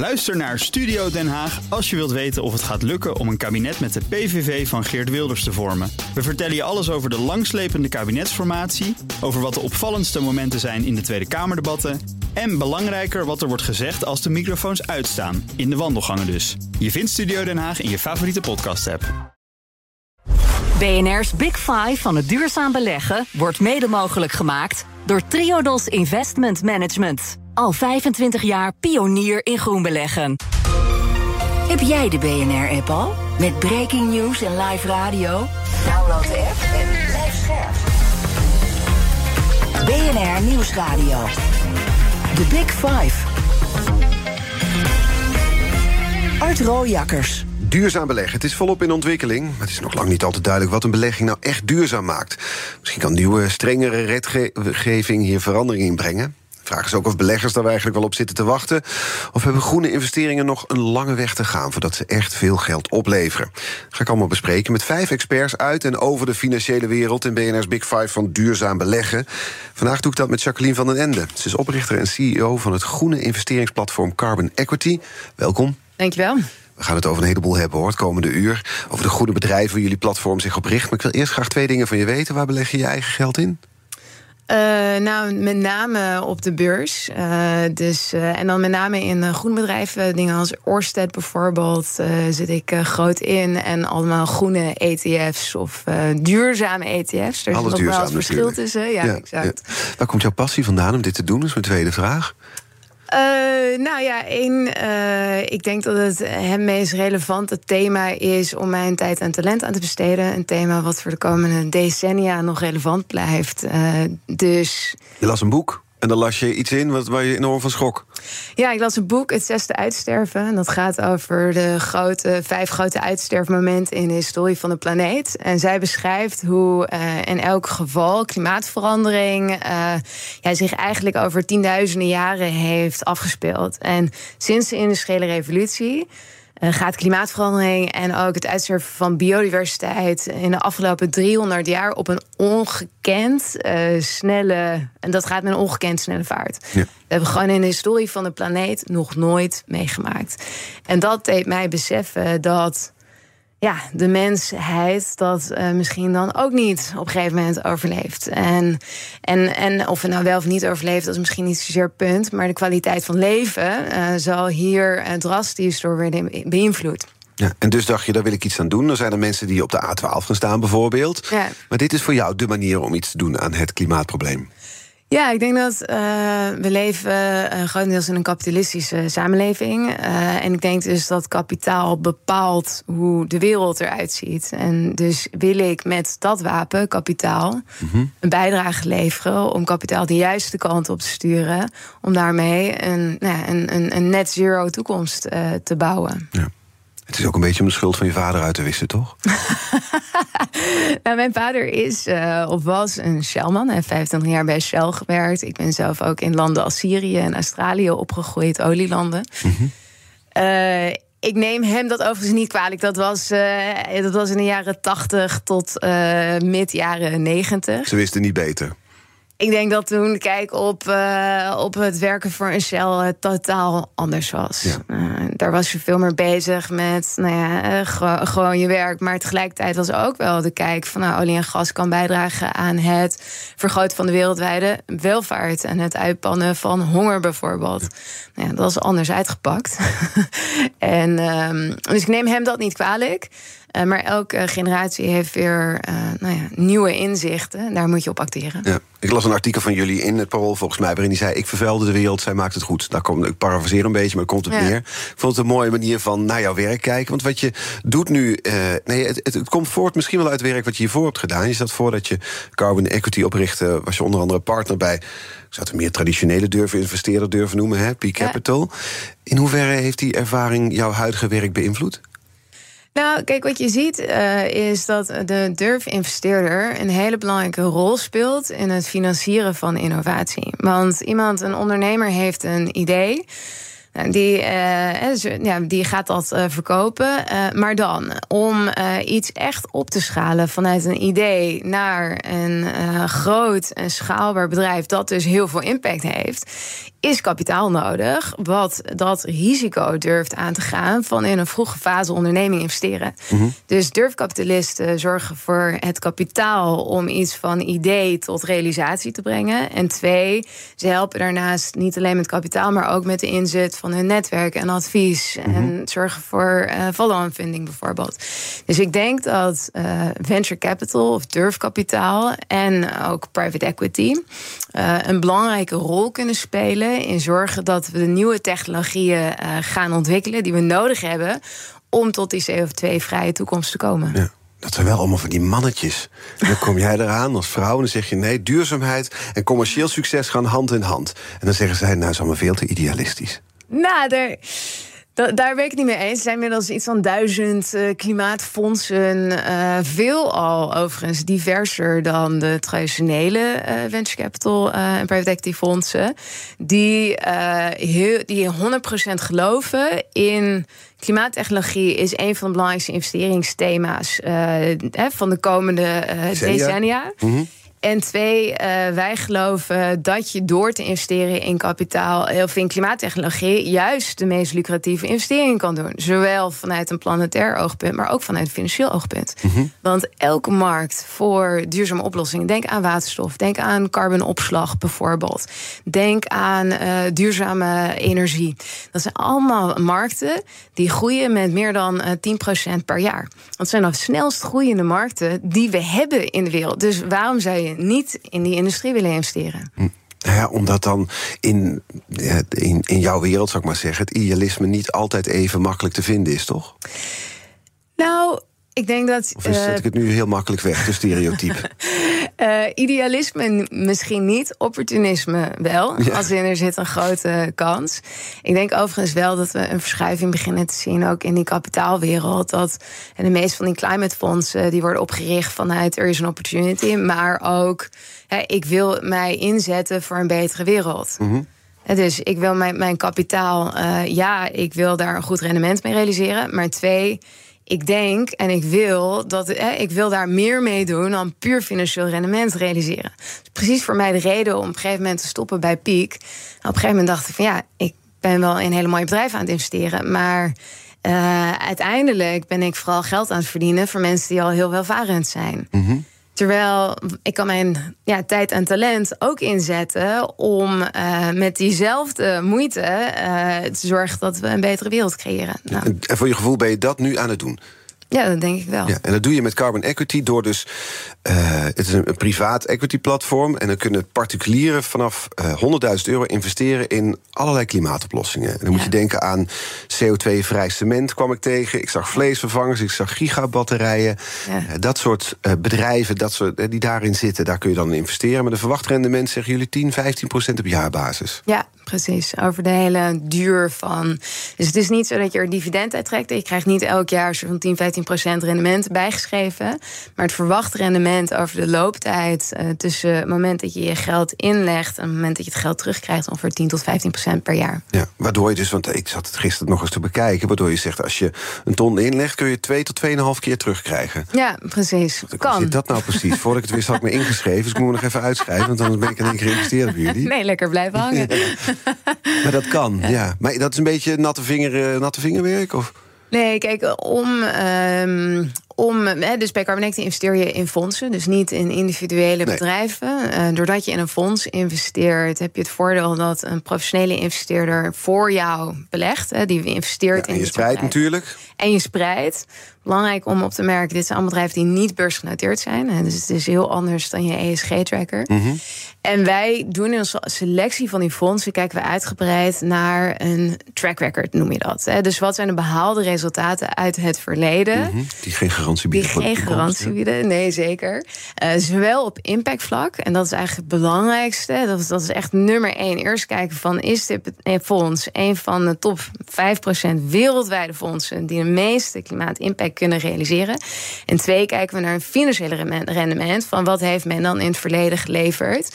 Luister naar Studio Den Haag als je wilt weten of het gaat lukken om een kabinet met de PVV van Geert Wilders te vormen. We vertellen je alles over de langslepende kabinetsformatie, over wat de opvallendste momenten zijn in de Tweede Kamerdebatten en belangrijker wat er wordt gezegd als de microfoons uitstaan, in de wandelgangen dus. Je vindt Studio Den Haag in je favoriete podcast-app. BNR's Big Five van het duurzaam beleggen wordt mede mogelijk gemaakt door Triodos Investment Management. Al 25 jaar pionier in groen beleggen. Heb jij de BNR-app al? Met breaking news en live radio? Download de app en blijf scherp. BNR Nieuwsradio. The Big Five. Art Rooijakkers. Duurzaam beleggen. Het is volop in ontwikkeling. Maar het is nog lang niet altijd duidelijk wat een belegging nou echt duurzaam maakt. Misschien kan nieuwe, strengere wetgeving hier verandering in brengen. Vraag is ook of beleggers daar eigenlijk wel op zitten te wachten. Of hebben groene investeringen nog een lange weg te gaan voordat ze echt veel geld opleveren? Dat ga ik allemaal bespreken met vijf experts uit en over de financiële wereld in BNR's Big Five van duurzaam beleggen. Vandaag doe ik dat met Jacqueline van den Ende. Ze is oprichter en CEO van het groene investeringsplatform Carbon Equity. Welkom. Dankjewel. We gaan het over een heleboel hebben hoor, het komende uur. Over de goede bedrijven waar jullie platform zich op richt. Maar ik wil eerst graag twee dingen van je weten. Waar beleg je je eigen geld in? Uh, nou, met name op de beurs. Uh, dus, uh, en dan met name in groenbedrijven. Dingen als Orsted bijvoorbeeld zit ik groot in. En allemaal groene ETF's of duurzame ETF's. Er is nog wel het verschil tussen. Ja, ja exact. Ja. Waar komt jouw passie vandaan om dit te doen? Dat is mijn tweede vraag. Uh, nou ja, één, uh, ik denk dat het het meest relevante thema is om mijn tijd en talent aan te besteden. Een thema wat voor de komende decennia nog relevant blijft. Uh, dus. Je las een boek? En dan las je iets in wat, waar je enorm van schrok. Ja, ik las een boek, Het Zesde Uitsterven. En dat gaat over de grote, vijf grote uitsterfmomenten in de historie van de planeet. En zij beschrijft hoe uh, in elk geval klimaatverandering uh, ja, zich eigenlijk over tienduizenden jaren heeft afgespeeld. En sinds de industriële revolutie gaat klimaatverandering en ook het uitsterven van biodiversiteit in de afgelopen 300 jaar op een ongekend uh, snelle. En dat gaat met een ongekend snelle vaart. Ja. We hebben gewoon in de historie van de planeet nog nooit meegemaakt. En dat deed mij beseffen dat ja, de mensheid dat uh, misschien dan ook niet op een gegeven moment overleeft. En, en, en of het nou wel of niet overleeft, dat is misschien niet zozeer punt. Maar de kwaliteit van leven uh, zal hier uh, drastisch door worden beïnvloed. Ja, en dus dacht je, daar wil ik iets aan doen. Dan zijn er mensen die op de A12 gaan staan, bijvoorbeeld. Ja. Maar dit is voor jou de manier om iets te doen aan het klimaatprobleem. Ja, ik denk dat uh, we leven uh, grotendeels in een kapitalistische samenleving. Uh, en ik denk dus dat kapitaal bepaalt hoe de wereld eruit ziet. En dus wil ik met dat wapen, kapitaal, mm -hmm. een bijdrage leveren om kapitaal de juiste kant op te sturen. Om daarmee een, nou, een, een, een net zero toekomst te bouwen. Ja. Het is ook een beetje om de schuld van je vader uit te wissen, toch? nou, mijn vader is uh, of was een Shellman. Hij heeft 25 jaar bij Shell gewerkt. Ik ben zelf ook in landen als Syrië en Australië opgegroeid, olielanden. Mm -hmm. uh, ik neem hem dat overigens niet kwalijk. Dat was, uh, dat was in de jaren 80 tot mid jaren 90. Ze wisten niet beter. Ik denk dat toen de kijk op, uh, op het werken voor een Shell uh, totaal anders was. Ja. Uh, daar was je veel meer bezig met nou ja, gewoon je werk. Maar tegelijkertijd was ook wel de kijk van nou, olie en gas kan bijdragen aan het vergroten van de wereldwijde welvaart. En het uitpannen van honger bijvoorbeeld. Nou ja, dat is anders uitgepakt. en, um, dus ik neem hem dat niet kwalijk. Uh, maar elke generatie heeft weer uh, nou ja, nieuwe inzichten. Daar moet je op acteren. Ja. Ik las een artikel van jullie in het Parool, volgens mij, waarin die zei: Ik vervuilde de wereld, zij maakt het goed. Daar kom, ik parafraseer een beetje, maar komt het ja. neer. Ik vond het een mooie manier van naar jouw werk kijken. Want wat je doet nu, uh, nee, het, het, het, komt voort misschien wel uit werk wat je hiervoor hebt gedaan. Je zat voordat je Carbon Equity oprichtte, was je onder andere partner bij. Ik zou het een meer traditionele durven investeerder durven noemen, hè, P Capital. Ja. In hoeverre heeft die ervaring jouw huidige werk beïnvloed? Nou, kijk, wat je ziet uh, is dat de durf-investeerder een hele belangrijke rol speelt in het financieren van innovatie. Want iemand, een ondernemer, heeft een idee. Nou, die, uh, ja, die gaat dat verkopen. Maar dan, om iets echt op te schalen vanuit een idee naar een groot en schaalbaar bedrijf dat dus heel veel impact heeft, is kapitaal nodig. Wat dat risico durft aan te gaan van in een vroege fase onderneming investeren. Mhm. Dus durfkapitalisten zorgen voor het kapitaal om iets van idee tot realisatie te brengen. En twee, ze helpen daarnaast niet alleen met kapitaal, maar ook met de inzet van hun netwerk en advies. Mhm. En zorgen voor uh, follow-on funding bijvoorbeeld. Dus ik denk dat uh, venture capital of durfkapitaal en ook private equity uh, een belangrijke rol kunnen spelen in zorgen dat we de nieuwe technologieën uh, gaan ontwikkelen die we nodig hebben om tot die CO2-vrije toekomst te komen. Ja. Dat zijn wel allemaal van die mannetjes. En dan kom jij eraan als vrouw en dan zeg je nee, duurzaamheid en commercieel succes gaan hand in hand. En dan zeggen zij, nou, dat is allemaal veel te idealistisch. Nou, daar. Da daar ben ik het niet mee eens. Er zijn inmiddels iets van duizend uh, klimaatfondsen. Uh, veel al overigens diverser dan de traditionele uh, venture capital en private equity fondsen. Die, heel, die 100% geloven in. Klimaattechnologie is een van de belangrijkste investeringsthema's van de komende decennia. Mm -hmm. En twee, uh, wij geloven dat je door te investeren in kapitaal of in klimaattechnologie juist de meest lucratieve investeringen kan doen. Zowel vanuit een planetair oogpunt, maar ook vanuit een financieel oogpunt. Mm -hmm. Want elke markt voor duurzame oplossingen, denk aan waterstof, denk aan carbonopslag bijvoorbeeld, denk aan uh, duurzame energie. Dat zijn allemaal markten die groeien met meer dan uh, 10% per jaar. Dat zijn de snelst groeiende markten die we hebben in de wereld. Dus waarom zou je niet in die industrie willen investeren. Hm. Ja, omdat dan in, in, in jouw wereld, zou ik maar zeggen, het idealisme niet altijd even makkelijk te vinden is, toch? Nou, ik denk dat. Of zet ik het nu heel makkelijk weg, de stereotype? uh, idealisme misschien niet, opportunisme wel. Ja. Als in er zit een grote kans. Ik denk overigens wel dat we een verschuiving beginnen te zien, ook in die kapitaalwereld. Dat en de meeste van die climatefondsen die worden opgericht vanuit er is een opportunity, maar ook hè, ik wil mij inzetten voor een betere wereld. Mhm. Mm -hmm. Dus ik wil mijn, mijn kapitaal, uh, ja, ik wil daar een goed rendement mee realiseren. Maar twee, ik denk en ik wil dat eh, ik wil daar meer mee doen dan puur financieel rendement realiseren. Precies voor mij de reden om op een gegeven moment te stoppen bij. En op een gegeven moment dacht ik van ja, ik ben wel in hele mooie bedrijven aan het investeren, maar uh, uiteindelijk ben ik vooral geld aan het verdienen voor mensen die al heel welvarend zijn. Mm. Terwijl ik kan mijn ja, tijd en talent ook inzetten om uh, met diezelfde moeite uh, te zorgen dat we een betere wereld creëren. Nou. En voor je gevoel ben je dat nu aan het doen? Ja, dat denk ik wel. Ja, en dat doe je met Carbon Equity door dus... Uh, het is een, een privaat equity platform... en dan kunnen particulieren vanaf uh, 100.000 euro investeren... in allerlei klimaatoplossingen. En dan moet je denken aan CO2-vrij cement kwam ik tegen. Ik zag vleesvervangers, ik zag gigabatterijen. Ja. Uh, dat soort bedrijven dat soort, die daarin zitten... daar kun je dan in investeren. Maar de verwacht rendement zeggen jullie 10, 15 procent op jaarbasis. Ja, precies. Over de hele duur van. Dus het is niet zo dat je er dividend uit trekt. Je krijgt niet elk jaar zo'n 10, 15 procent rendement bijgeschreven. Maar het verwacht rendement over de looptijd uh, tussen het moment dat je je geld inlegt en het moment dat je het geld terugkrijgt, ongeveer 10 tot 15 procent per jaar. Ja, waardoor je dus, want ik zat het gisteren nog eens te bekijken, waardoor je zegt als je een ton inlegt, kun je 2 tot 2,5 keer terugkrijgen. Ja, precies. Hoe kan. zit dat nou precies? Voordat ik het wist, had ik me ingeschreven. Dus ik moet me nog even uitschrijven, want anders ben ik in één keer geïnvesteerd bij jullie. Nee, lekker blijven hangen. Maar dat kan, ja. ja. Maar dat is een beetje natte, vinger, uh, natte vingerwerk? Of? Nee, kijk, om. Um, om, hè, dus bij Carbonecte investeer je in fondsen, dus niet in individuele nee. bedrijven. Uh, doordat je in een fonds investeert, heb je het voordeel dat een professionele investeerder voor jou belegt. Hè, die investeert ja, in je spreidt natuurlijk. En je spreidt. Belangrijk om op te merken, dit zijn allemaal bedrijven die niet beursgenoteerd zijn. Hè, dus het is heel anders dan je ESG-tracker. Mm -hmm. En wij doen in onze selectie van die fondsen, kijken we uitgebreid naar een track record, noem je dat. Hè. Dus wat zijn de behaalde resultaten uit het verleden? Mm -hmm. Die geen garantie bieden. Die geen garantie bieden, nee zeker. Uh, zowel op impactvlak, en dat is eigenlijk het belangrijkste. Dat is, dat is echt nummer één. Eerst kijken van, is dit fonds een van de top 5% wereldwijde fondsen... die de meeste klimaatimpact kunnen realiseren? En twee, kijken we naar een financiële rendement... van wat heeft men dan in het verleden geleverd...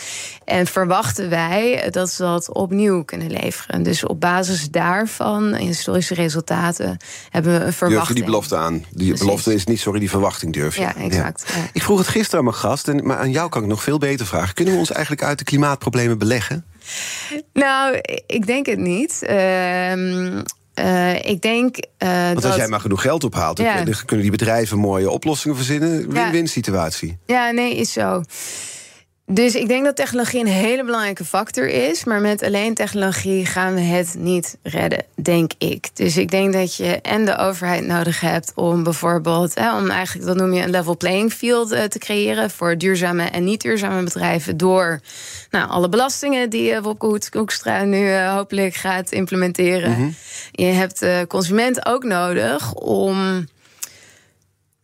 En verwachten wij dat ze dat opnieuw kunnen leveren. Dus op basis daarvan, historische resultaten, hebben we een verwachting. Durf je die belofte aan? Die belofte is niet, sorry, die verwachting durf je. Ja, exact. Ja. Ik vroeg het gisteren aan mijn gast, en, maar aan jou kan ik nog veel beter vragen. Kunnen we ons eigenlijk uit de klimaatproblemen beleggen? Nou, ik denk het niet. Ehm, uh, ik denk. Uh, Want als jij maar genoeg geld ophaalt, ja. dan kunnen die bedrijven mooie oplossingen verzinnen. Win-win situatie. Ja, nee, is zo. Dus ik denk dat technologie een hele belangrijke factor is. Maar met alleen technologie gaan we het niet redden, denk ik. Dus ik denk dat je en de overheid nodig hebt om bijvoorbeeld, hè, om eigenlijk, dat noem je een level playing field uh, te creëren voor duurzame en niet duurzame bedrijven. Door nou, alle belastingen die uh, Wopke Hoekstra nu uh, hopelijk gaat implementeren. Mm -hmm. Je hebt de consument ook nodig om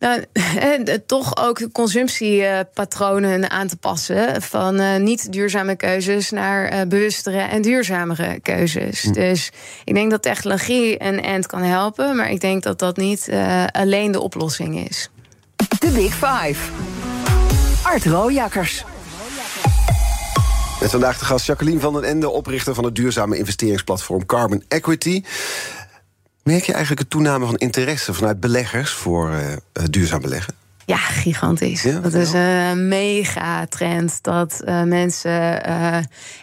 nou, toch ook consumptiepatronen aan te passen. Van uh, niet duurzame keuzes naar uh, bewustere en duurzamere keuzes. Hm. Dus ik denk dat technologie een end kan helpen. Maar ik denk dat dat niet uh, alleen de oplossing is. De Big Five. Art Rooijakkers. Met vandaag de gast Jacqueline van den Ende, oprichter van het duurzame investeringsplatform Carbon Equity. Merk je eigenlijk een toename van interesse vanuit beleggers voor uh, duurzaam beleggen? Ja, gigantisch. dat is een mega trend dat uh, mensen uh,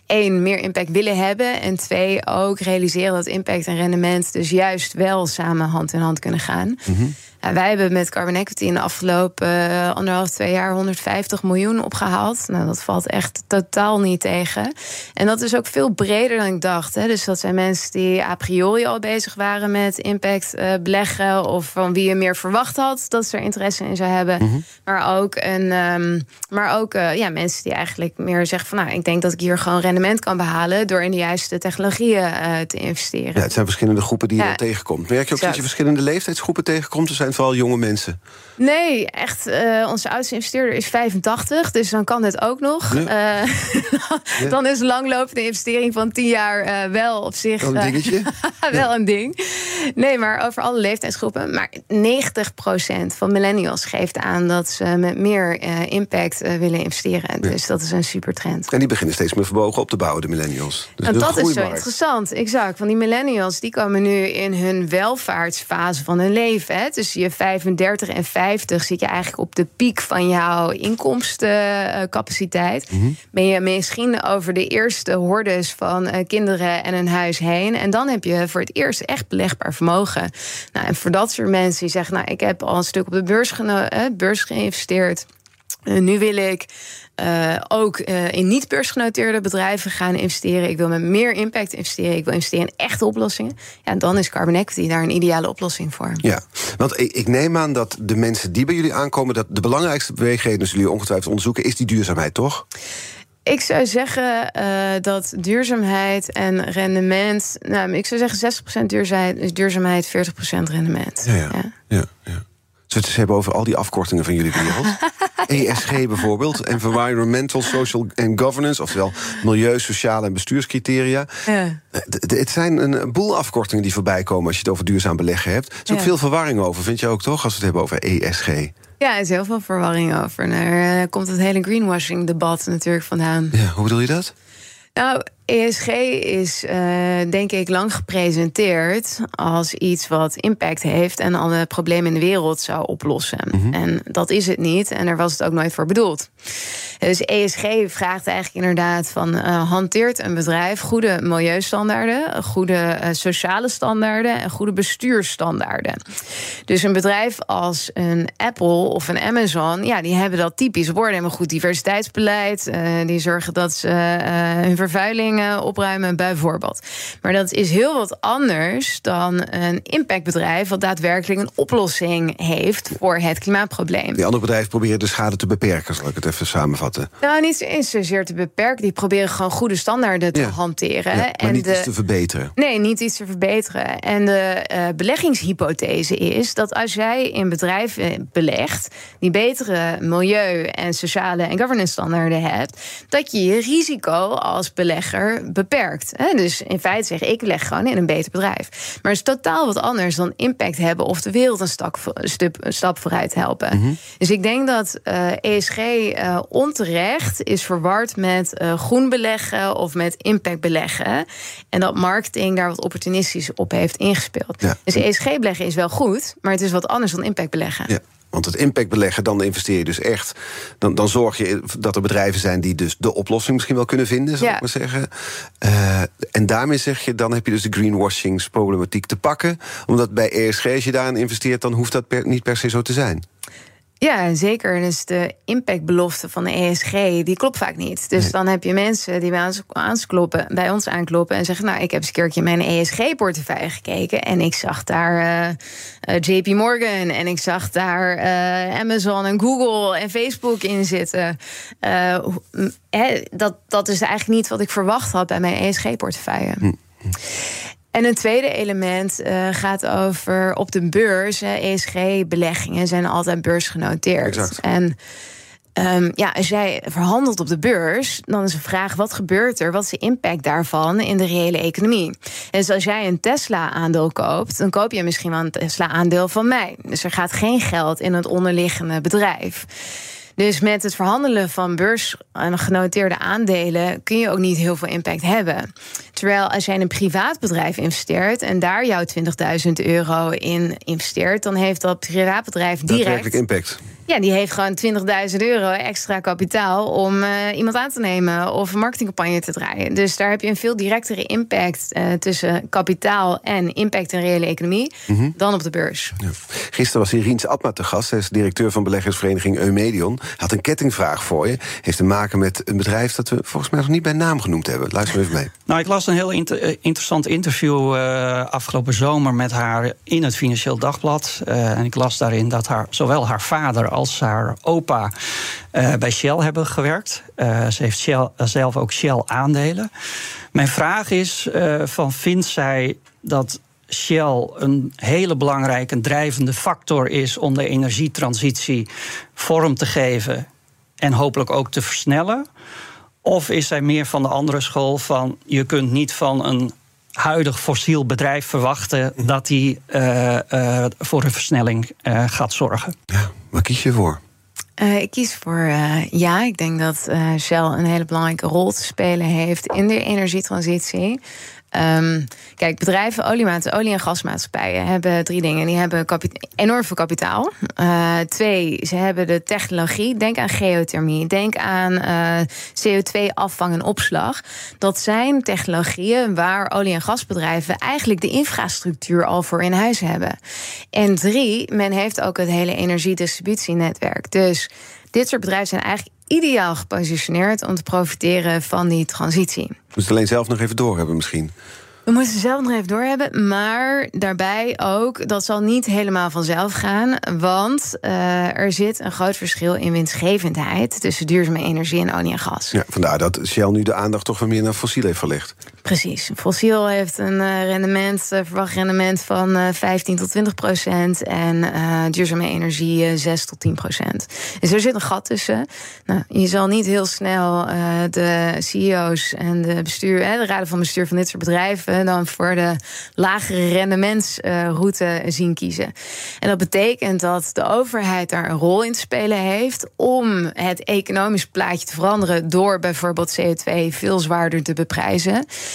één meer impact willen hebben en twee ook realiseren dat impact en rendement dus juist wel samen hand in hand kunnen gaan. Mm -hmm wij hebben met Carbon Equity in de afgelopen uh, anderhalf, twee jaar 150 miljoen opgehaald. Nou, dat valt echt totaal niet tegen. En dat is ook veel breder dan ik dacht. Hè. Dus dat zijn mensen die a priori al bezig waren met impact uh, beleggen. Of van wie je meer verwacht had dat ze er interesse in zou hebben. Mm -hmm. Maar ook, een, um, maar ook uh, ja, mensen die eigenlijk meer zeggen van nou, ik denk dat ik hier gewoon rendement kan behalen door in de juiste technologieën te investeren. Ja, het zijn verschillende groepen die je ja. tegenkomt. Merk je ook dat je verschillende leeftijdsgroepen tegenkomt? Er zijn vooral jonge mensen? Nee, echt. Uh, onze oudste investeerder is 85, dus dan kan het ook nog. Ja. Uh, dan is een langlopende investering van 10 jaar uh, wel op zich. Wel een dingetje? wel een ding. Nee, maar over alle leeftijdsgroepen. Maar 90% van millennials geeft aan dat ze met meer impact willen investeren. Dus dat is een super trend. En die beginnen steeds meer verbogen op te bouwen, de millennials. Dus en dat is zo interessant. Exact. Want die millennials die komen nu in hun welvaartsfase van hun leven. Hè. Dus je 35 en 50 zit je eigenlijk op de piek van jouw inkomstencapaciteit. Mm -hmm. Ben je misschien over de eerste hordes van uh, kinderen en een huis heen. En dan heb je voor het eerst echt belegbaar vermogen. Nou, en voor dat soort mensen die zeggen: Nou, ik heb al een stuk op de beurs, uh, beurs geïnvesteerd. Uh, nu wil ik uh, ook uh, in niet-beursgenoteerde bedrijven gaan investeren. Ik wil met meer impact investeren. Ik wil investeren in echte oplossingen. Ja, dan is carbon equity daar een ideale oplossing voor. Ja, want ik, ik neem aan dat de mensen die bij jullie aankomen... dat de belangrijkste beweegreden, als jullie ongetwijfeld onderzoeken... is die duurzaamheid, toch? Ik zou zeggen uh, dat duurzaamheid en rendement. Nou, ik zou zeggen 60% duurzaamheid, duurzaamheid 40% rendement. Ja, ja. ja. ja, ja. We het hebben over al die afkortingen van jullie wereld? ESG bijvoorbeeld, Environmental, Social and Governance... oftewel milieu, sociale en bestuurscriteria. Ja. Het zijn een boel afkortingen die voorbij komen... als je het over duurzaam beleggen hebt. Er is ook ja. veel verwarring over, vind je ook toch, als we het hebben over ESG? Ja, er is heel veel verwarring over. En daar komt het hele greenwashing-debat natuurlijk vandaan. Ja, hoe bedoel je dat? Nou, ESG is uh, denk ik lang gepresenteerd als iets wat impact heeft en alle problemen in de wereld zou oplossen. Mm -hmm. En dat is het niet en daar was het ook nooit voor bedoeld. Dus ESG vraagt eigenlijk inderdaad van uh, hanteert een bedrijf goede milieustandaarden, goede uh, sociale standaarden en goede bestuursstandaarden. Dus een bedrijf als een Apple of een Amazon, ja, die hebben dat typisch. Worden hebben een goed diversiteitsbeleid, die zorgen dat ze hun vervuiling opruimen, bijvoorbeeld. Maar dat is heel wat anders dan een impactbedrijf wat daadwerkelijk een oplossing heeft voor het klimaatprobleem. Die andere bedrijven proberen de schade te beperken, zal ik het even samenvatten. Nou, niet zozeer te beperken. Die proberen gewoon goede standaarden te ja. hanteren. Ja, en niet de, iets te verbeteren. Nee, niet iets te verbeteren. En de uh, beleggingshypothese is dat als jij in bedrijven belegt die betere milieu- en sociale en governance standaarden hebt, dat je je risico als belegger beperkt. Dus in feite zeg ik leg gewoon in een beter bedrijf. Maar het is totaal wat anders dan impact hebben of de wereld een, stak, een stap vooruit helpen. Mm -hmm. Dus ik denk dat uh, ESG uh, onterecht is verward met uh, groen beleggen of met impact beleggen. En dat marketing daar wat opportunistisch op heeft ingespeeld. Ja. Dus ESG beleggen is wel goed, maar het is wat anders dan impact beleggen. Ja. Want het impact beleggen, dan investeer je dus echt. Dan, dan zorg je dat er bedrijven zijn die dus de oplossing misschien wel kunnen vinden, zou ik maar zeggen. Uh, en daarmee zeg je, dan heb je dus de greenwashingsproblematiek te pakken. Omdat bij ESG, als je daarin investeert, dan hoeft dat per, niet per se zo te zijn. Ja, zeker. Dus de impactbelofte van de ESG, die klopt vaak niet. Dus dan heb je mensen die bij ons, aankloppen, bij ons aankloppen en zeggen... nou, ik heb eens een keertje mijn ESG-portefeuille gekeken... en ik zag daar uh, uh, JP Morgan en ik zag daar uh, Amazon en Google en Facebook in zitten. He, dat, dat is eigenlijk niet wat ik verwacht had bij mijn ESG-portefeuille. Hm. En een tweede element uh, gaat over op de beurs. ESG-beleggingen zijn altijd beursgenoteerd. Exact. En um, ja, als jij verhandelt op de beurs, dan is de vraag: wat gebeurt er? Wat is de impact daarvan in de reële economie? Dus als jij een Tesla-aandeel koopt, dan koop je misschien wel een Tesla-aandeel van mij. Dus er gaat geen geld in het onderliggende bedrijf. Dus met het verhandelen van beursgenoteerde aandelen kun je ook niet heel veel impact hebben. Terwijl als jij in een privaat bedrijf investeert en daar jouw 20.000 euro in investeert, dan heeft dat privaatbedrijf direct. Daadwerkelijk impact. Ja, die heeft gewoon 20.000 euro extra kapitaal om uh, iemand aan te nemen of een marketingcampagne te draaien. Dus daar heb je een veel directere impact uh, tussen kapitaal en impact in reële economie mm -hmm. dan op de beurs. Ja. Gisteren was Riens Atma te gast. Hij is directeur van beleggersvereniging Eumedion. Had een kettingvraag voor je. Heeft te maken met een bedrijf dat we volgens mij nog niet bij naam genoemd hebben. Luister even mee. Nou, ik las een heel inter interessant interview uh, afgelopen zomer met haar in het Financieel Dagblad. en ik las daarin dat haar, zowel haar vader als haar opa uh, bij Shell hebben gewerkt. Uh, ze heeft Shell, zelf ook Shell aandelen. Mijn vraag is: van vindt zij dat Shell een hele belangrijke drijvende factor is om de energietransitie vorm te geven en hopelijk ook te versnellen? Of is zij meer van de andere school van je kunt niet van een huidig fossiel bedrijf verwachten dat die uh, uh, voor een versnelling uh, gaat zorgen. Ja, waar kies je voor? ik kies voor ja. Ik denk dat Shell een hele belangrijke rol te spelen heeft in de energietransitie. Um, kijk, bedrijven, oliematen, olie- en gasmaatschappijen hebben drie dingen. Die hebben enorm veel kapitaal. Uh, twee, ze hebben de technologie. Denk aan geothermie. Denk aan uh, CO2-afvang en opslag. Dat zijn technologieën waar olie- en gasbedrijven eigenlijk de infrastructuur al voor in huis hebben. En drie, men heeft ook het hele energiedistributienetwerk. Dus dit soort bedrijven zijn eigenlijk ideaal gepositioneerd om te profiteren van die transitie. We moeten alleen zelf nog even doorhebben misschien. We moeten ze zelf nog even doorhebben. Maar daarbij ook, dat zal niet helemaal vanzelf gaan. Want uh, er zit een groot verschil in winstgevendheid tussen duurzame energie en olie en gas. Ja, vandaar dat Shell nu de aandacht toch weer meer naar fossiel heeft verlegd. Precies. Fossiel heeft een uh, rendement, uh, verwacht rendement van uh, 15 tot 20 procent. En duurzame energie 6 tot 10 procent. Dus er zit een gat tussen. Nou, je zal niet heel snel de CEO's en de, bestuur, de raden van bestuur van dit soort bedrijven dan voor de lagere rendementsroute zien kiezen. En dat betekent dat de overheid daar een rol in te spelen heeft om het economisch plaatje te veranderen door bijvoorbeeld CO2 veel zwaarder te beprijzen.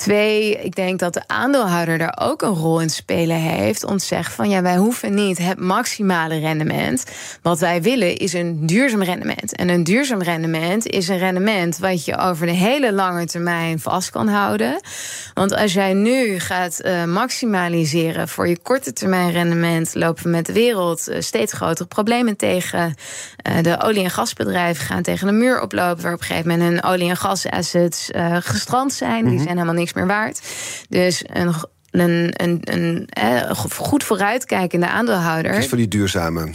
Twee, ik denk dat de aandeelhouder daar ook een rol in spelen heeft. Om te zeggen van ja, wij hoeven niet het maximale rendement. Wat wij willen is een duurzaam rendement. En een duurzaam rendement is een rendement wat je over de hele lange termijn vast kan houden. Want als jij nu gaat uh, maximaliseren voor je korte termijn rendement, lopen we met de wereld uh, steeds grotere problemen tegen. Uh, de olie- en gasbedrijven gaan tegen de muur oplopen, waar op een gegeven moment hun olie- en gasassets gestrand zijn. Mm -hmm. Die zijn helemaal niks meer waard. Dus een, een, een, een, een goed vooruitkijkende aandeelhouder. is voor die duurzame.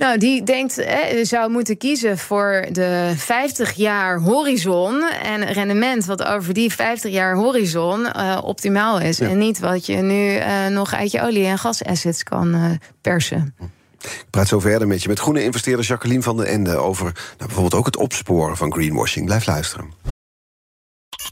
Nou, die denkt, eh, zou moeten kiezen voor de 50 jaar horizon. En rendement wat over die 50 jaar horizon uh, optimaal is. Ja. En niet wat je nu uh, nog uit je olie- en gasassets kan uh, persen. Ik praat zo verder met je met groene investeerder Jacqueline van den Ende over nou, bijvoorbeeld ook het opsporen van greenwashing. Blijf luisteren.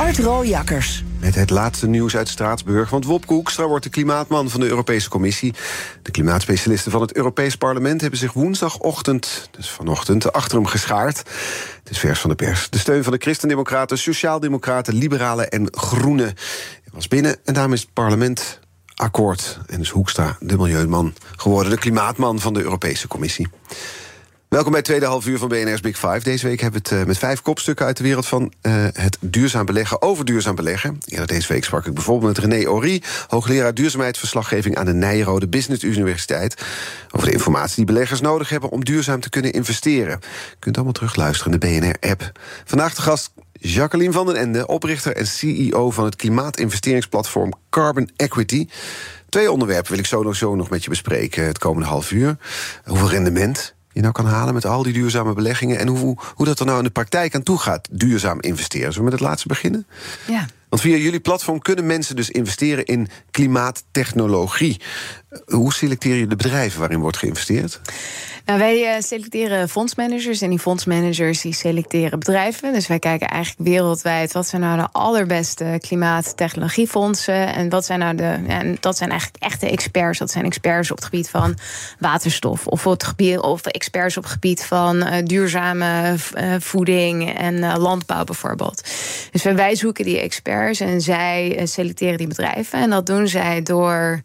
Art Rooijakkers. Met het laatste nieuws uit Straatsburg. Want Wopke Hoekstra wordt de klimaatman van de Europese Commissie. De klimaatspecialisten van het Europees Parlement hebben zich woensdagochtend, dus vanochtend, achter hem geschaard. Het is vers van de pers. De steun van de Christendemocraten, Sociaaldemocraten, Liberalen en Groenen was binnen. En daarmee is het parlement akkoord. En is Hoekstra de milieuman geworden, de klimaatman van de Europese Commissie. Welkom bij het tweede half uur van BNR's Big Five. Deze week hebben we het eh, met vijf kopstukken uit de wereld van uh, het duurzaam beleggen over duurzaam beleggen. Eerder deze week sprak ik bijvoorbeeld met René Ory, hoogleraar duurzaamheidsverslaggeving aan de Nijrode Business Universiteit, over de informatie die beleggers nodig hebben om duurzaam te kunnen investeren. Je kunt allemaal terugluisteren in de BNR-app. Vandaag de gast Jacqueline van den Ende, oprichter en CEO van het klimaatinvesteringsplatform Carbon Equity. Twee onderwerpen wil ik zo nog, zo nog met je bespreken het komende half uur. Hoeveel rendement je nou kan halen met al die duurzame beleggingen... en hoe, hoe dat er nou in de praktijk aan toe gaat, duurzaam investeren. Zullen we met het laatste beginnen? Ja. Want via jullie platform kunnen mensen dus investeren in klimaattechnologie. Hoe selecteer je de bedrijven waarin wordt geïnvesteerd? Nou, wij uh, selecteren fondsmanagers en die fondsmanagers die selecteren bedrijven. Dus wij kijken eigenlijk wereldwijd wat zijn nou de allerbeste klimaattechnologiefondsen en wat zijn nou de en dat zijn eigenlijk echte experts. Dat zijn experts op het gebied van waterstof of of experts op het gebied van uh, duurzame uh, voeding en landbouw bijvoorbeeld. Dus wij zoeken die experts en zij selecteren die bedrijven. En dat doen zij door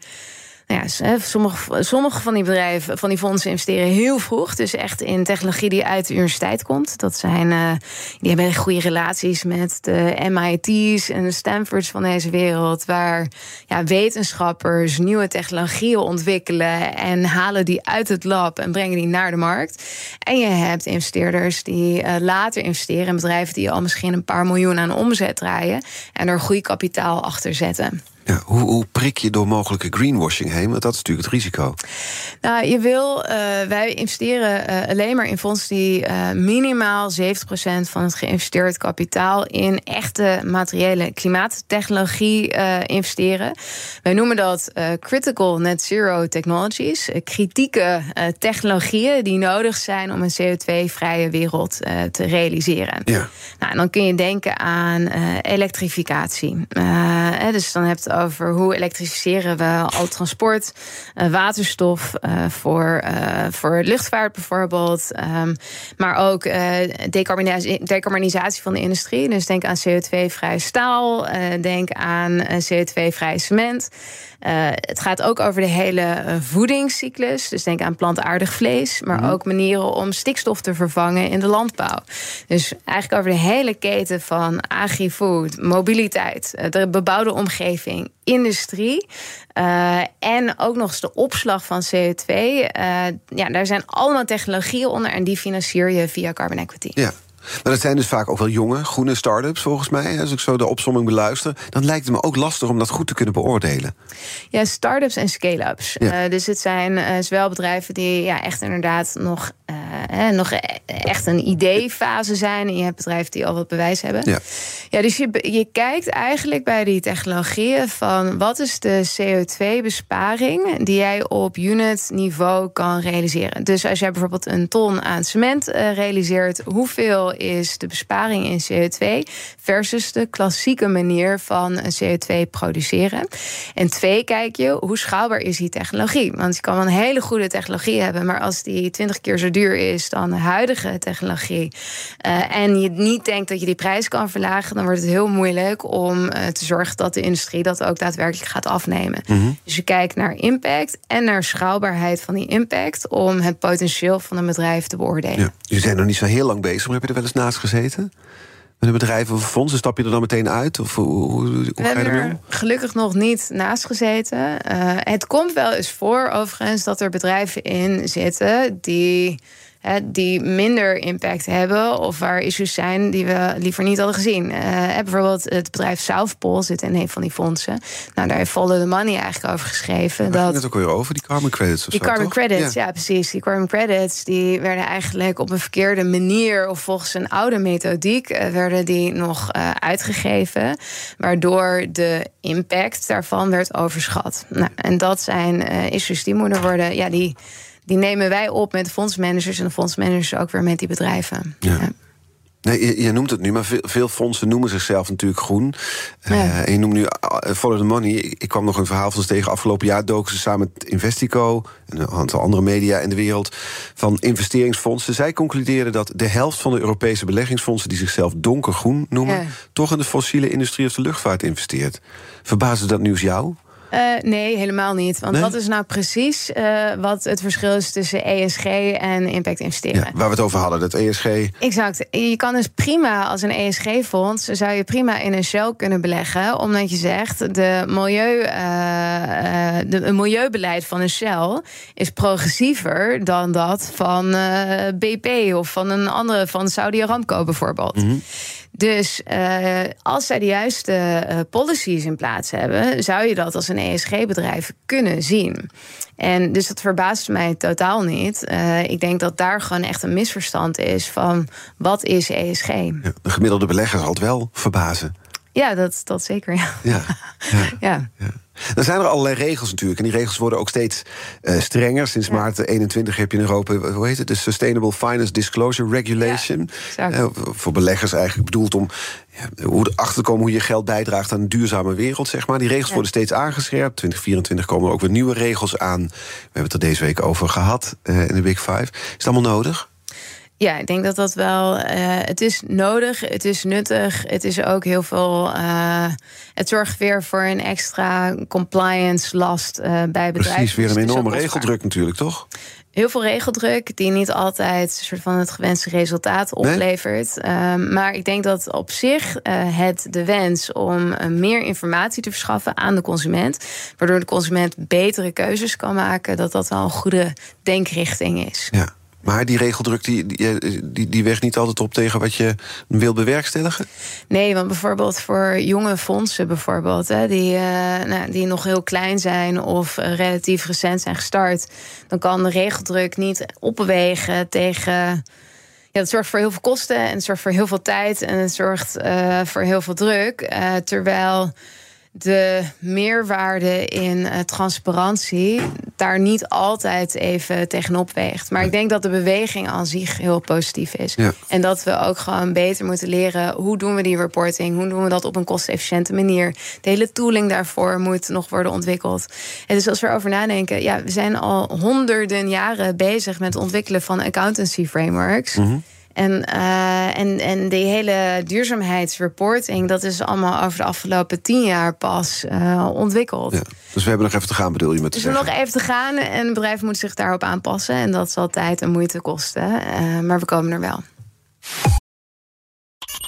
nou ja, sommige, sommige van die bedrijven, van die fondsen investeren heel vroeg. Dus echt in technologie die uit de universiteit komt. Dat zijn, uh, die hebben goede relaties met de MIT's en de Stanfords van deze wereld. Waar ja, wetenschappers nieuwe technologieën ontwikkelen en halen die uit het lab en brengen die naar de markt. En je hebt investeerders die uh, later investeren in bedrijven die al misschien een paar miljoen aan omzet draaien. En er groeikapitaal achter zetten. Ja, hoe, hoe, prik je door mogelijke greenwashing heen? Want dat is natuurlijk het risico. Nou, je wil, uh, wij investeren uh, alleen maar in fondsen die uh, minimaal 70% van het geïnvesteerd kapitaal in echte materiële klimaattechnologie investeren. Wij noemen dat critical net zero technologies. kritieke technologieën die nodig zijn om een CO2-vrije wereld te realiseren. Ja. Nou, en dan kun je denken aan elektrificatie. dus dan heb je over hoe elektrificeren we al transport, uh, waterstof uh, voor, uh, voor luchtvaart bijvoorbeeld. Um, maar ook decarbonisatie, decarbonisatie van de industrie. Dus denk aan CO2-vrij staal, denk aan CO2-vrij cement. Het gaat ook over de hele voedingscyclus. Dus denk aan plantaardig vlees. Maar mm. ook manieren om stikstof te vervangen in de landbouw. Dus eigenlijk over de hele keten van agri-food, mobiliteit, de bebouwde omgeving, industrie. Uh, en ook nog eens de opslag van CO2. Uh, ja, daar zijn allemaal technologieën onder en die financier je via carbon equity. Ja. Maar dat zijn dus vaak ook wel jonge, groene start-ups, volgens mij. Als ik zo de opsomming beluister, dan lijkt het me ook lastig om dat goed te kunnen beoordelen. Ja, start-ups en scale-ups. Ja. Uh, dus het zijn uh, zowel bedrijven die ja, echt inderdaad nog, uh, nog echt een idee-fase zijn. En je hebt bedrijven die al wat bewijs hebben. Ja, ja dus je, je kijkt eigenlijk bij die technologieën van wat is de CO2-besparing die jij op unit-niveau kan realiseren. Dus als jij bijvoorbeeld een ton aan cement realiseert, hoeveel is de besparing in CO2 versus de klassieke manier van CO2 produceren. En twee, kijk je hoe schaalbaar is die technologie. Want je kan wel een hele goede technologie hebben, maar als die 20 keer zo duur is dan de huidige technologie. Uh, en je niet denkt dat je die prijs kan verlagen, dan wordt het heel moeilijk om uh, te zorgen dat de industrie dat ook daadwerkelijk gaat afnemen. Mm -hmm. Dus je kijkt naar impact en naar schaalbaarheid van die impact om het potentieel van een bedrijf te beoordelen. Ja. Jullie zijn nog niet zo heel lang bezig, maar heb je er wel eens naast gezeten? Met een bedrijf of fondsen, stap je er dan meteen uit? Of hoe, hoe, hoe We ga je hebben er om? gelukkig nog niet naast gezeten. Uh, het komt wel eens voor, overigens, dat er bedrijven in zitten die hè, die minder impact hebben of waar issues zijn die we liever niet hadden gezien. Uh, bijvoorbeeld het bedrijf Southpol zit in een van die fondsen. Nou, daar heeft Follow the Money eigenlijk over geschreven. Ging dat het ook weer over, die carbon credits of die zo, carbon toch? credits, Ja. ja. precies. Die carbon credits die werden eigenlijk op een verkeerde manier of volgens een oude methodiek eh, werden die nog eh, uitgegeven, waardoor de impact daarvan werd overschat. Nou, en dat zijn issues die moeten worden, ja, die die nemen wij op met de fondsmanagers en de fondsmanagers ook weer met die bedrijven. Ja. Nee, je, je, noemt het nu, maar veel, veel, fondsen noemen zichzelf natuurlijk groen. Ja. Uh, en je noemt nu uh, Follow the Money. Ik, ik, kwam nog een verhaal van ze tegen. Afgelopen jaar doken ze samen met Investico... en een aantal andere media in de wereld... van investeringsfondsen. Zij concludeerden dat de helft van de Europese beleggingsfondsen... die zichzelf donkergroen noemen... Toch in de fossiele industrie of de luchtvaart investeert. Verbaasde dat nieuws jou? Uh, nee, helemaal niet. Want nee? wat is nou precies uh, wat het verschil is tussen ESG en impact investeren? Ja, waar we het over hadden, dat ESG. Exact. Je kan dus prima als een ESG-fonds zou je prima in een Shell kunnen beleggen, omdat je zegt de milieu, uh, de, het milieubeleid van een Shell is progressiever dan dat van BP of van een andere van Saudi Aramco bijvoorbeeld. Mm -hmm. Dus uh, als zij de juiste uh, policies in plaats hebben, zou je dat als een ESG-bedrijf kunnen zien. En dus dat verbaast mij totaal niet. Uh, ik denk dat daar gewoon echt een misverstand is van wat is ESG. Ja, de gemiddelde belegger zal het wel verbazen. Ja, dat, dat zeker. Ja. Ja, ja. ja. Dan zijn er allerlei regels natuurlijk. En die regels worden ook steeds uh, strenger. Sinds ja. maart 21 heb je in Europa, hoe heet het? De Sustainable Finance Disclosure Regulation. Ja, uh, voor beleggers eigenlijk bedoeld om ja, hoe achter te komen hoe je geld bijdraagt aan een duurzame wereld, zeg maar. Die regels worden steeds aangescherpt. 2024 komen er ook weer nieuwe regels aan. We hebben het er deze week over gehad uh, in de Big Five. Is het allemaal nodig? Ja, ik denk dat dat wel. Uh, het is nodig, het is nuttig. Het is ook heel veel. Uh, het zorgt weer voor een extra compliance last uh, bij bedrijven. Precies, weer een enorme regeldruk natuurlijk, toch? Heel veel regeldruk die niet altijd soort van het gewenste resultaat oplevert. Nee? maar ik denk dat op zich het de wens om meer informatie te verschaffen aan de consument, waardoor de consument betere keuzes kan maken, dat dat wel een goede denkrichting is. Ja. Maar die regeldruk die, die, die, die weegt niet altijd op tegen wat je wil bewerkstelligen? Nee, want bijvoorbeeld voor jonge fondsen, bijvoorbeeld, hè, die, uh, nou, die nog heel klein zijn of uh, relatief recent zijn gestart, dan kan de regeldruk niet opwegen tegen. Ja, het zorgt voor heel veel kosten en het zorgt voor heel veel tijd en het zorgt voor heel veel druk. terwijl de meerwaarde in uh, transparantie daar niet altijd even tegenop weegt. Maar ik denk dat de beweging aan zich heel positief is. Ja. En dat we ook gewoon beter moeten leren hoe doen we die reporting, hoe doen we dat op een kostenefficiënte manier. De hele tooling daarvoor moet nog worden ontwikkeld. En dus als we erover nadenken, ja, we zijn al honderden jaren bezig met het ontwikkelen van accountancy frameworks. Mm -hmm. En, uh, en, en die hele duurzaamheidsreporting, dat is allemaal over de afgelopen tien jaar pas uh, ontwikkeld. Ja, dus we hebben nog even te gaan, bedoel je met te dus zeggen? nog even te gaan en het bedrijf moet zich daarop aanpassen. En dat zal tijd en moeite kosten. Uh, maar we komen er wel.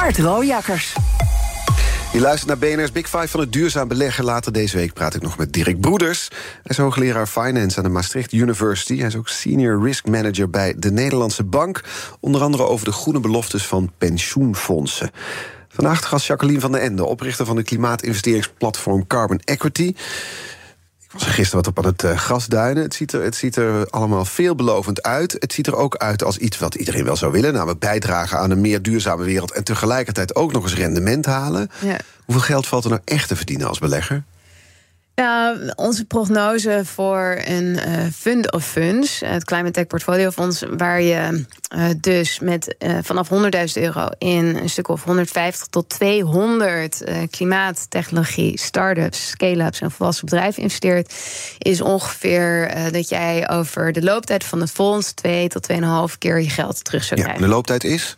Art Rooijakkers. Je luistert naar BNR's Big Five van het duurzaam beleggen. Later deze week praat ik nog met Dirk Broeders. Hij is hoogleraar Finance aan de Maastricht University. Hij is ook Senior Risk Manager bij de Nederlandse Bank. Onder andere over de groene beloftes van pensioenfondsen. Vandaag de gast Jacqueline van den Ende, oprichter van het klimaatinvesteringsplatform Carbon Equity. Ik was er gisteren wat op aan het uh, grasduinen. Het ziet, er, het ziet er allemaal veelbelovend uit. Het ziet er ook uit als iets wat iedereen wel zou willen. Namelijk bijdragen aan een meer duurzame wereld... en tegelijkertijd ook nog eens rendement halen. Ja. Hoeveel geld valt er nou echt te verdienen als belegger? Ja, onze prognose voor een uh, fund of funds, het Climate Tech Portfolio Fonds, waar je uh, dus met uh, vanaf 100.000 euro in een stuk of 150 tot 200 klimaattechnologie, start-ups, scale-ups en volwassen bedrijven investeert, is ongeveer dat jij over de looptijd van het fonds 2 tot 2,5 keer je geld terug zou krijgen. Ja, de looptijd is?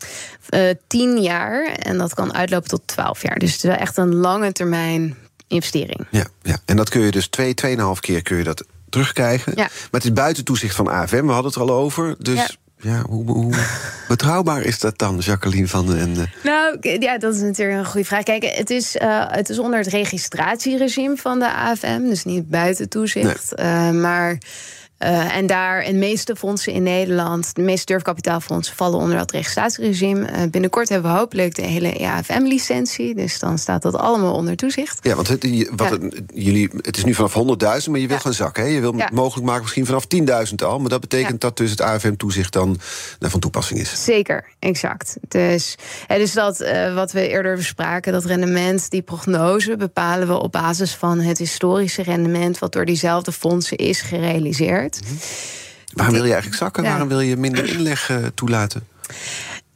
10 jaar en dat kan uitlopen tot 12 jaar. Dus het is wel echt een lange termijn investering. Ja, ja, en dat kun je dus twee, tweeënhalf keer kun je dat terugkrijgen. Ja. Maar het is buiten toezicht van AFM, we hadden het er al over. Dus ja. Ja, hoe, hoe, betrouwbaar is dat dan, Jacqueline van den Ende? Nou, ja, dat is natuurlijk een goede vraag. Kijk, het is, uh, het is onder het registratieregime van de AFM, dus niet buiten toezicht. Nee. Uh, maar Uh, en daar, en de meeste fondsen in Nederland, de meeste durfkapitaalfondsen vallen onder dat registratieregime. Uh, binnenkort hebben we hopelijk de hele EAFM-licentie. Dus dan staat dat allemaal onder toezicht. Ja, want het, wat ja. het, jullie, het is nu vanaf 100.000, maar je wil gaan zakken. Hè? Je wil mogelijk maken misschien vanaf 10.000 al. Maar dat betekent dat dus het AFM-toezicht dan van toepassing is. Zeker, exact. Dus, hè, dus dat uh, wat we eerder bespraken, dat rendement, die prognose bepalen we op basis van het historische rendement wat door diezelfde fondsen is gerealiseerd. Mm -hmm. Waarom wil je eigenlijk zakken? Ja. Waarom wil je minder inleg uh, toelaten?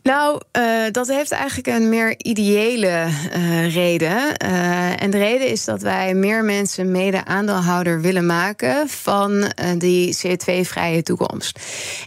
Nou, uh, dat heeft eigenlijk een meer ideële uh, reden. Uh, en de reden is dat wij meer mensen mede-aandeelhouder willen maken van die CO2-vrije toekomst.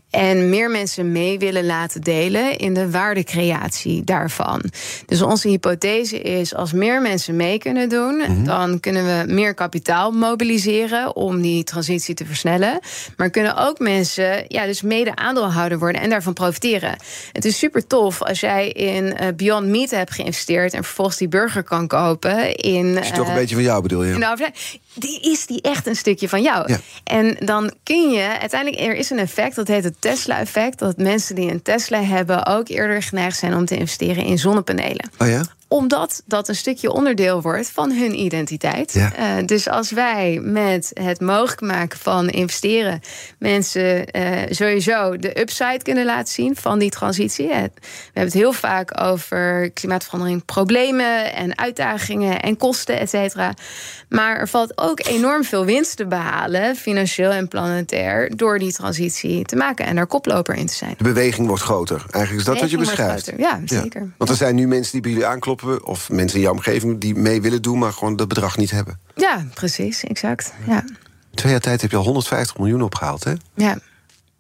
En meer mensen mee willen laten delen in de waardecreatie daarvan. Dus onze hypothese is: als meer mensen mee kunnen doen, mm -hmm. dan kunnen we meer kapitaal mobiliseren om die transitie te versnellen. Maar kunnen ook mensen, ja, dus mede-aandeelhouder worden en daarvan profiteren. Het is super tof als jij in uh, Beyond Meat hebt geïnvesteerd en vervolgens die burger kan kopen in. Is toch een beetje van jou bedoel je? De die is die echt een stukje van jou. Ja. En dan kun je uiteindelijk, er is een effect, dat heet het Tesla-effect. Dat mensen die een Tesla hebben ook eerder geneigd zijn om te investeren in zonnepanelen. Oh ja? Omdat dat een stukje onderdeel wordt van hun identiteit. Ja. Uh, dus als wij met het mogelijk maken van investeren mensen uh, sowieso de upside kunnen laten zien van die transitie. We hebben het heel vaak over klimaatverandering, problemen en uitdagingen en kosten, et cetera. Maar er valt ook enorm veel winst te behalen, financieel en planetair, door die transitie te maken en daar koploper in te zijn. De beweging wordt groter. Eigenlijk is dat wat je beschrijft. Ja, zeker. Ja. Want er zijn nu mensen die bij jullie aankloppen, of mensen in jouw omgeving die mee willen doen, maar gewoon dat bedrag niet hebben. Ja, precies, exact. Ja. Twee jaar tijd heb je al 150 miljoen opgehaald, hè? Ja.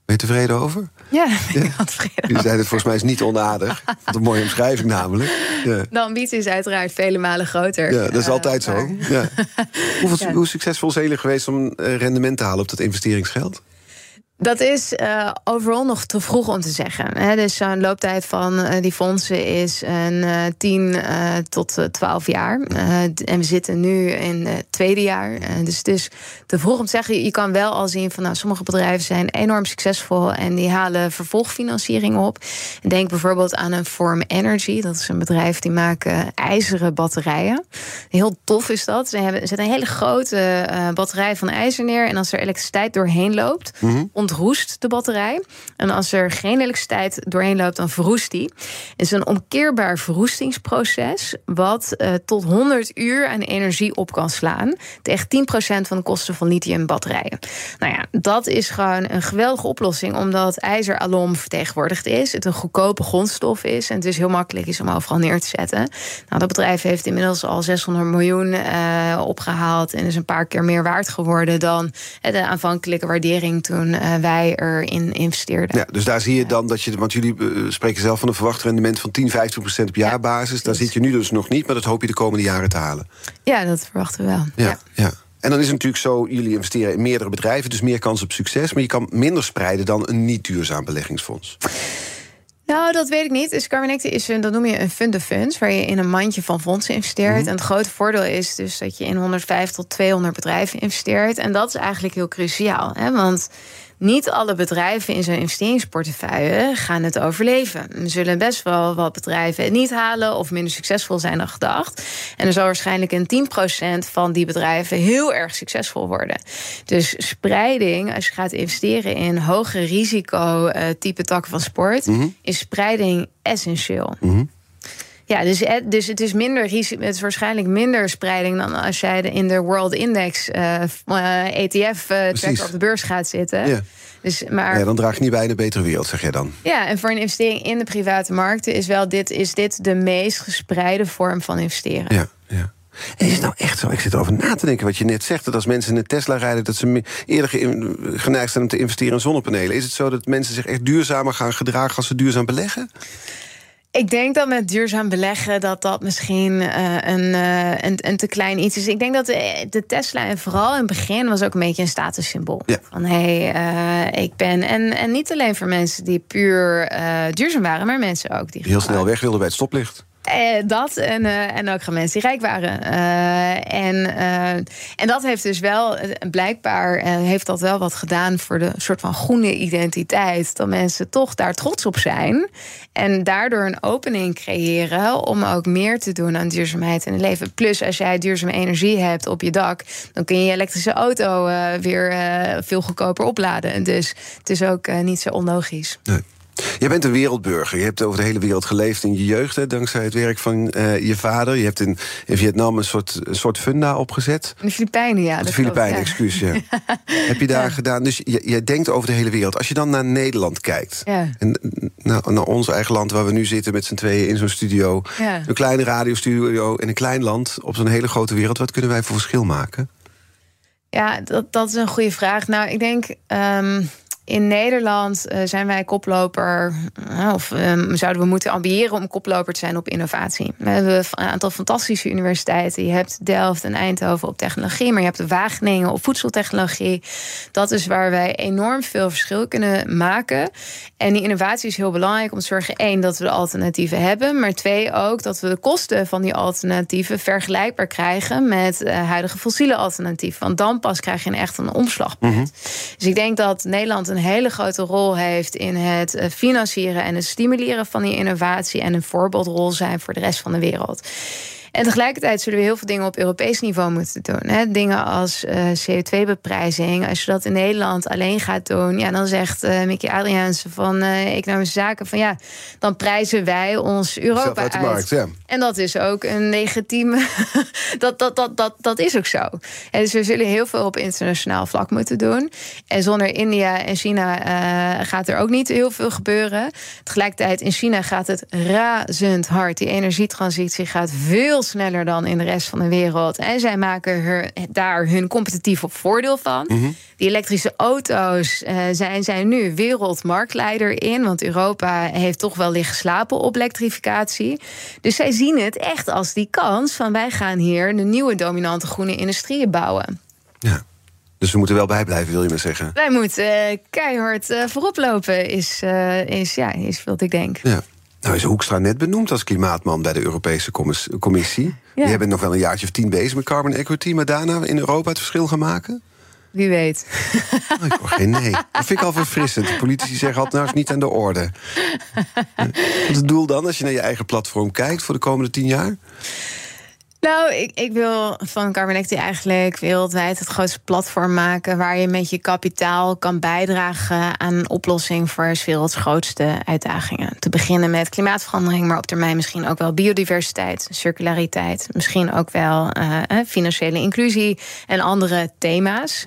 Ben je tevreden over? Ja, ik ben tevreden. Je zei het volgens mij is niet onaardig. Wat een mooie omschrijving namelijk. Ja. De ambitie is uiteraard vele malen groter. Ja, dat is altijd uh, zo. Ja. Hoeveel. Hoe succesvol zijn jullie geweest om rendement te halen op dat investeringsgeld? Dat is uh, overal nog te vroeg om te zeggen. Dus zo'n looptijd van uh, die fondsen is een uh, 10 tot 12 jaar. en we zitten nu in het tweede jaar. dus het is te vroeg om te zeggen. Je kan wel al zien van nou, sommige bedrijven zijn enorm succesvol en die halen vervolgfinanciering op. Denk bijvoorbeeld aan een Form Energy. Dat is een bedrijf die maken ijzeren batterijen. Heel tof is dat. Ze hebben, zetten een hele grote batterij van ijzer neer. En als er elektriciteit doorheen loopt. Mm -hmm ontroest de batterij. En als er geen elektriciteit doorheen loopt, dan verroest die. Het is een omkeerbaar verroestingsproces... wat uh, tot 100 uur aan energie op kan slaan... tegen 10% van de kosten van lithiumbatterijen. Nou ja, dat is gewoon een geweldige oplossing... omdat ijzer alom vertegenwoordigd is. Het een goedkope grondstof is... en het dus heel makkelijk is om overal neer te zetten. Nou, dat bedrijf heeft inmiddels al 600 miljoen uh, opgehaald... en is een paar keer meer waard geworden... dan de aanvankelijke waardering toen... wij erin investeerden. Ja, dus daar zie je dan dat je, want jullie uh, spreken zelf van een verwacht rendement van 10, 15 procent op jaarbasis. Ja, daar zit je nu dus nog niet, maar dat hoop je de komende jaren te halen. Ja, dat verwachten we wel. Ja, ja. En dan is het natuurlijk zo, jullie investeren in meerdere bedrijven, dus meer kans op succes, maar je kan minder spreiden dan een niet duurzaam beleggingsfonds. Nou, dat weet ik niet. Dus Carminecte is een, dat noem je een fund of funds, waar je in een mandje van fondsen investeert. Mm -hmm. En het grote voordeel is dus dat je in 150 tot 200 bedrijven investeert. En dat is eigenlijk heel cruciaal. Hè? Want niet alle bedrijven in zo'n investeringsportefeuille gaan het overleven. Er zullen best wel wat bedrijven het niet halen of minder succesvol zijn dan gedacht. En er zal waarschijnlijk een 10% van die bedrijven heel erg succesvol worden. Dus spreiding, als je gaat investeren in hoger risico uh, type takken van sport, mm -hmm. is spreiding essentieel. Mm -hmm. Ja, dus, dus het is minder risico, het is waarschijnlijk minder spreiding dan als jij in de World Index uh, ETF uh, tracker op de beurs gaat zitten. Ja. Dus, maar, ja, dan draag je niet bij in een betere wereld, zeg jij dan. Ja, en voor een investering in de private markten is wel dit, is dit de meest gespreide vorm van investeren. Ja, ja. En is het nou echt zo? Ik zit erover na te denken wat je net zegt. Dat als mensen in een Tesla rijden, dat ze eerder geneigd zijn om te investeren in zonnepanelen. Is het zo dat mensen zich echt duurzamer gaan gedragen als ze duurzaam beleggen? Ik denk dat met duurzaam beleggen dat dat misschien uh, een, uh, een, een, te klein iets is. Ik denk dat de, de, Tesla en vooral in het begin was ook een beetje een statussymbool. Ja. Van hé, hey, uh, ik ben. En, en niet alleen voor mensen die puur duurzaam waren, maar mensen ook die heel snel weg wilden bij het stoplicht. Eh, dat en, eh, en ook gewoon mensen die rijk waren. Eh, en, en dat heeft dus wel, blijkbaar heeft dat wel wat gedaan voor de soort van groene identiteit. Dat mensen toch daar trots op zijn. En daardoor een opening creëren om ook meer te doen aan duurzaamheid in het leven. Plus, als jij duurzame energie hebt op je dak, dan kun je je elektrische auto weer veel goedkoper opladen. Dus het is ook niet zo onlogisch. Nee. Jij bent een wereldburger. Je hebt over de hele wereld geleefd in je jeugd, hè, dankzij het werk van eh, je vader. Je hebt in, in Vietnam een soort, een soort funda opgezet. De Filipijnen, ja. De Filipijnen, ja. excuus. Ja. Heb je daar gedaan? Dus je- jij denkt over de hele wereld. Als je dan naar Nederland kijkt. Ja. En naar, naar ons eigen land, waar we nu zitten met z'n tweeën in zo'n studio. Een kleine radiostudio in een klein land op zo'n hele grote wereld. Wat kunnen wij voor verschil maken? Ja, dat, dat is een goede vraag. Nou, ik denk. ehm, in Nederland eh, zijn wij koploper, eh, of ehm, zouden we moeten ambiëren om koploper te zijn op innovatie. We hebben een aantal fantastische universiteiten. Je hebt Delft en Eindhoven op technologie, maar je hebt Wageningen op voedseltechnologie. Dat is waar wij enorm veel verschil kunnen maken. En die innovatie is heel belangrijk om te zorgen, één, dat we de alternatieven hebben, maar twee, ook dat we de kosten van die alternatieven vergelijkbaar krijgen met eh, huidige fossiele alternatieven. Want dan pas krijg je een echt een omslagpunt. Dus ik denk dat Nederland een hele grote rol heeft in het eh, financieren en het stimuleren van die innovatie en een voorbeeldrol zijn voor de rest van de wereld. En tegelijkertijd zullen we heel veel dingen op Europees niveau moeten doen. Hè? Dingen als eh, CO2-beprijzing. Als je dat in Nederland alleen gaat doen, ja, dan zegt eh Mickey Adriaanse van eh Economische Zaken van ja, dan prijzen wij ons Europa uit markt, ja. En dat is ook een legitieme. dat, dat, dat, dat, dat is ook zo. En dus we zullen heel veel op internationaal vlak moeten doen. En zonder India en China gaat er ook niet heel veel gebeuren. Tegelijkertijd in China gaat het razend hard. Die energietransitie gaat veel sneller dan in de rest van de wereld. En zij maken daar hun competitief voordeel van. Die elektrische auto's eh, zijn, zijn nu wereldmarktleider in. Want Europa heeft toch wel liggen slapen op elektrificatie. Dus zij zien het echt als die kans van wij gaan hier de nieuwe dominante groene industrieën bouwen. Ja. Dus we moeten wel bijblijven, wil je maar zeggen. Wij moeten eh, keihard eh, voorop lopen, is, is, ja, is wat ik denk. Ja. Nou is Hoekstra net benoemd als klimaatman bij de Europese commis- Commissie. Ja. Bent nog wel een jaartje of tien bezig met carbon equity... maar daarna in Europa het verschil gaan maken? Wie weet. Oh, ik hoor geen nee. Dat vind ik al verfrissend. De politici zeggen altijd, nou is niet aan de orde. Wat is het doel dan, als je naar je eigen platform kijkt... voor de komende tien jaar? Nou, ik, ik wil van Carbonecti eigenlijk wereldwijd het grootste platform maken waar je met je kapitaal kan bijdragen aan een oplossing voor 's werelds grootste uitdagingen. Te beginnen met klimaatverandering, maar op termijn misschien ook wel biodiversiteit, circulariteit, misschien ook wel eh, eh, financiële inclusie en andere thema's.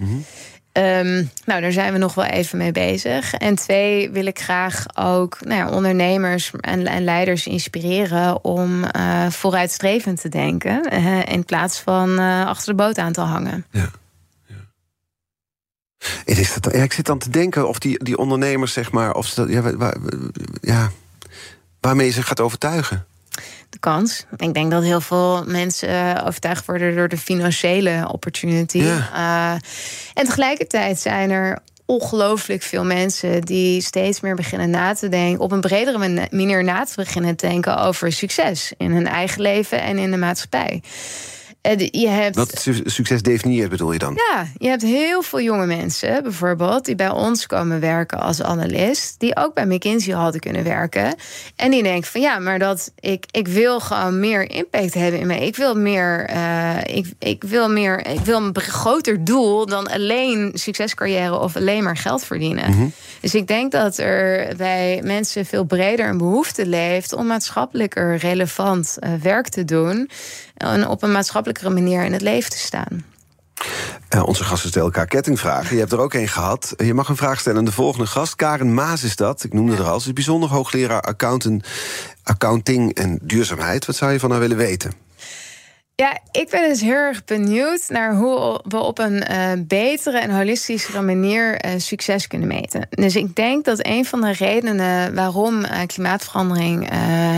Ehm, nou, daar zijn we nog wel even mee bezig. En twee, wil ik graag ook nou ja, ondernemers en, en leiders inspireren om eh, vooruitstrevend te denken. eh, in plaats van eh, achter de boot aan te hangen. Het is dat, ja, ik zit dan te denken of die, die ondernemers, zeg maar... Of ze dat, ja, ja, waarmee ze gaat overtuigen. De kans. Ik denk dat heel veel mensen eh, overtuigd worden door de financiële opportunity. Ja. Eh, en tegelijkertijd zijn er ongelooflijk veel mensen die steeds meer beginnen na te denken, op een bredere man- manier na te beginnen te denken over succes in hun eigen leven en in de maatschappij. Eh, Je hebt Wat su- succes definieert, bedoel je dan? ja, je hebt heel veel jonge mensen, bijvoorbeeld, die bij ons komen werken als analist, die ook bij McKinsey hadden kunnen werken. En die denken van ja, maar dat ik, ik wil gewoon meer impact hebben in mij. Ik wil meer, eh, ik, ik wil meer, ik wil een groter doel dan alleen succescarrière of alleen maar geld verdienen. Dus ik denk dat er bij mensen veel breder een behoefte leeft om maatschappelijker relevant eh, werk te doen. En op een maatschappelijkere manier in het leven te staan. Eh, onze gasten stellen elkaar kettingvragen. Je hebt er ook één gehad. Je mag een vraag stellen aan de volgende gast. Karen Maas is dat. Ik noemde haar al. Ze is bijzonder hoogleraar accounting en duurzaamheid. Wat zou je van haar willen weten? Ja, ik ben dus heel erg benieuwd naar hoe we op een eh, betere en holistischere manier eh, succes kunnen meten. Dus ik denk dat een van de redenen waarom eh, klimaatverandering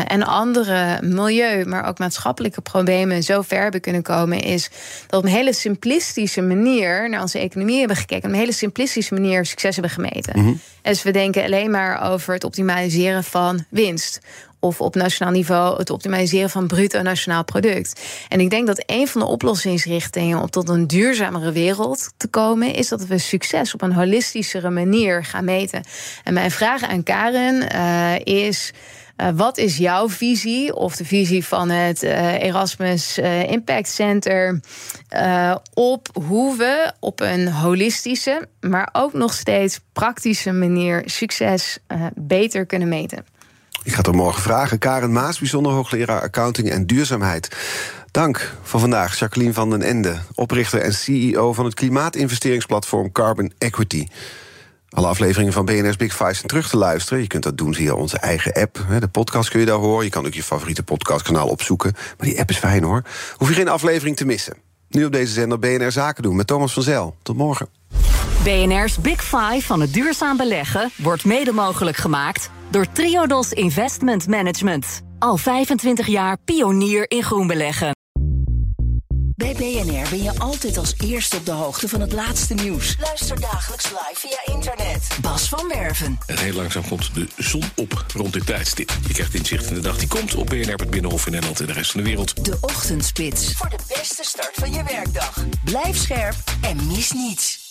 en andere milieu, maar ook maatschappelijke problemen zo ver hebben kunnen komen, is dat op een hele simplistische manier naar onze economie hebben gekeken, op een hele simplistische manier succes hebben gemeten. Dus we denken alleen maar over het optimaliseren van winst of op nationaal niveau het optimaliseren van bruto nationaal product. En ik denk dat een van de oplossingsrichtingen om tot een duurzamere wereld te komen, is dat we succes op een holistischere manier gaan meten. En mijn vraag aan Karen uh, is. Uh, wat is jouw visie of de visie van het uh, Erasmus Impact Center op hoe we op een holistische, maar ook nog steeds praktische manier succes beter kunnen meten? Ik ga het er morgen vragen. Karen Maas, bijzonder hoogleraar accounting en duurzaamheid. Dank voor vandaag, Jacqueline van den Ende, oprichter en CEO van het klimaatinvesteringsplatform Carbon Equity. Alle afleveringen van BNR's Big Five zijn terug te luisteren. Je kunt dat doen via onze eigen app. De podcast kun je daar horen. Je kan ook je favoriete podcastkanaal opzoeken. Maar die app is fijn hoor. Hoef je geen aflevering te missen. Nu op deze zender BNR Zaken doen met Thomas van Zel. Tot morgen. BNR's Big Five van het duurzaam beleggen wordt mede mogelijk gemaakt door Triodos Investment Management. Al 25 jaar pionier in groen beleggen. Bij BNR ben je altijd als eerste op de hoogte van het laatste nieuws. Luister dagelijks live via internet. Bas van Werven. En heel langzaam komt de zon op rond dit tijdstip. Je krijgt inzicht in de dag die komt op BNR, het Binnenhof in Nederland en de rest van de wereld. De Ochtendspits. Voor de beste start van je werkdag. Blijf scherp en mis niets.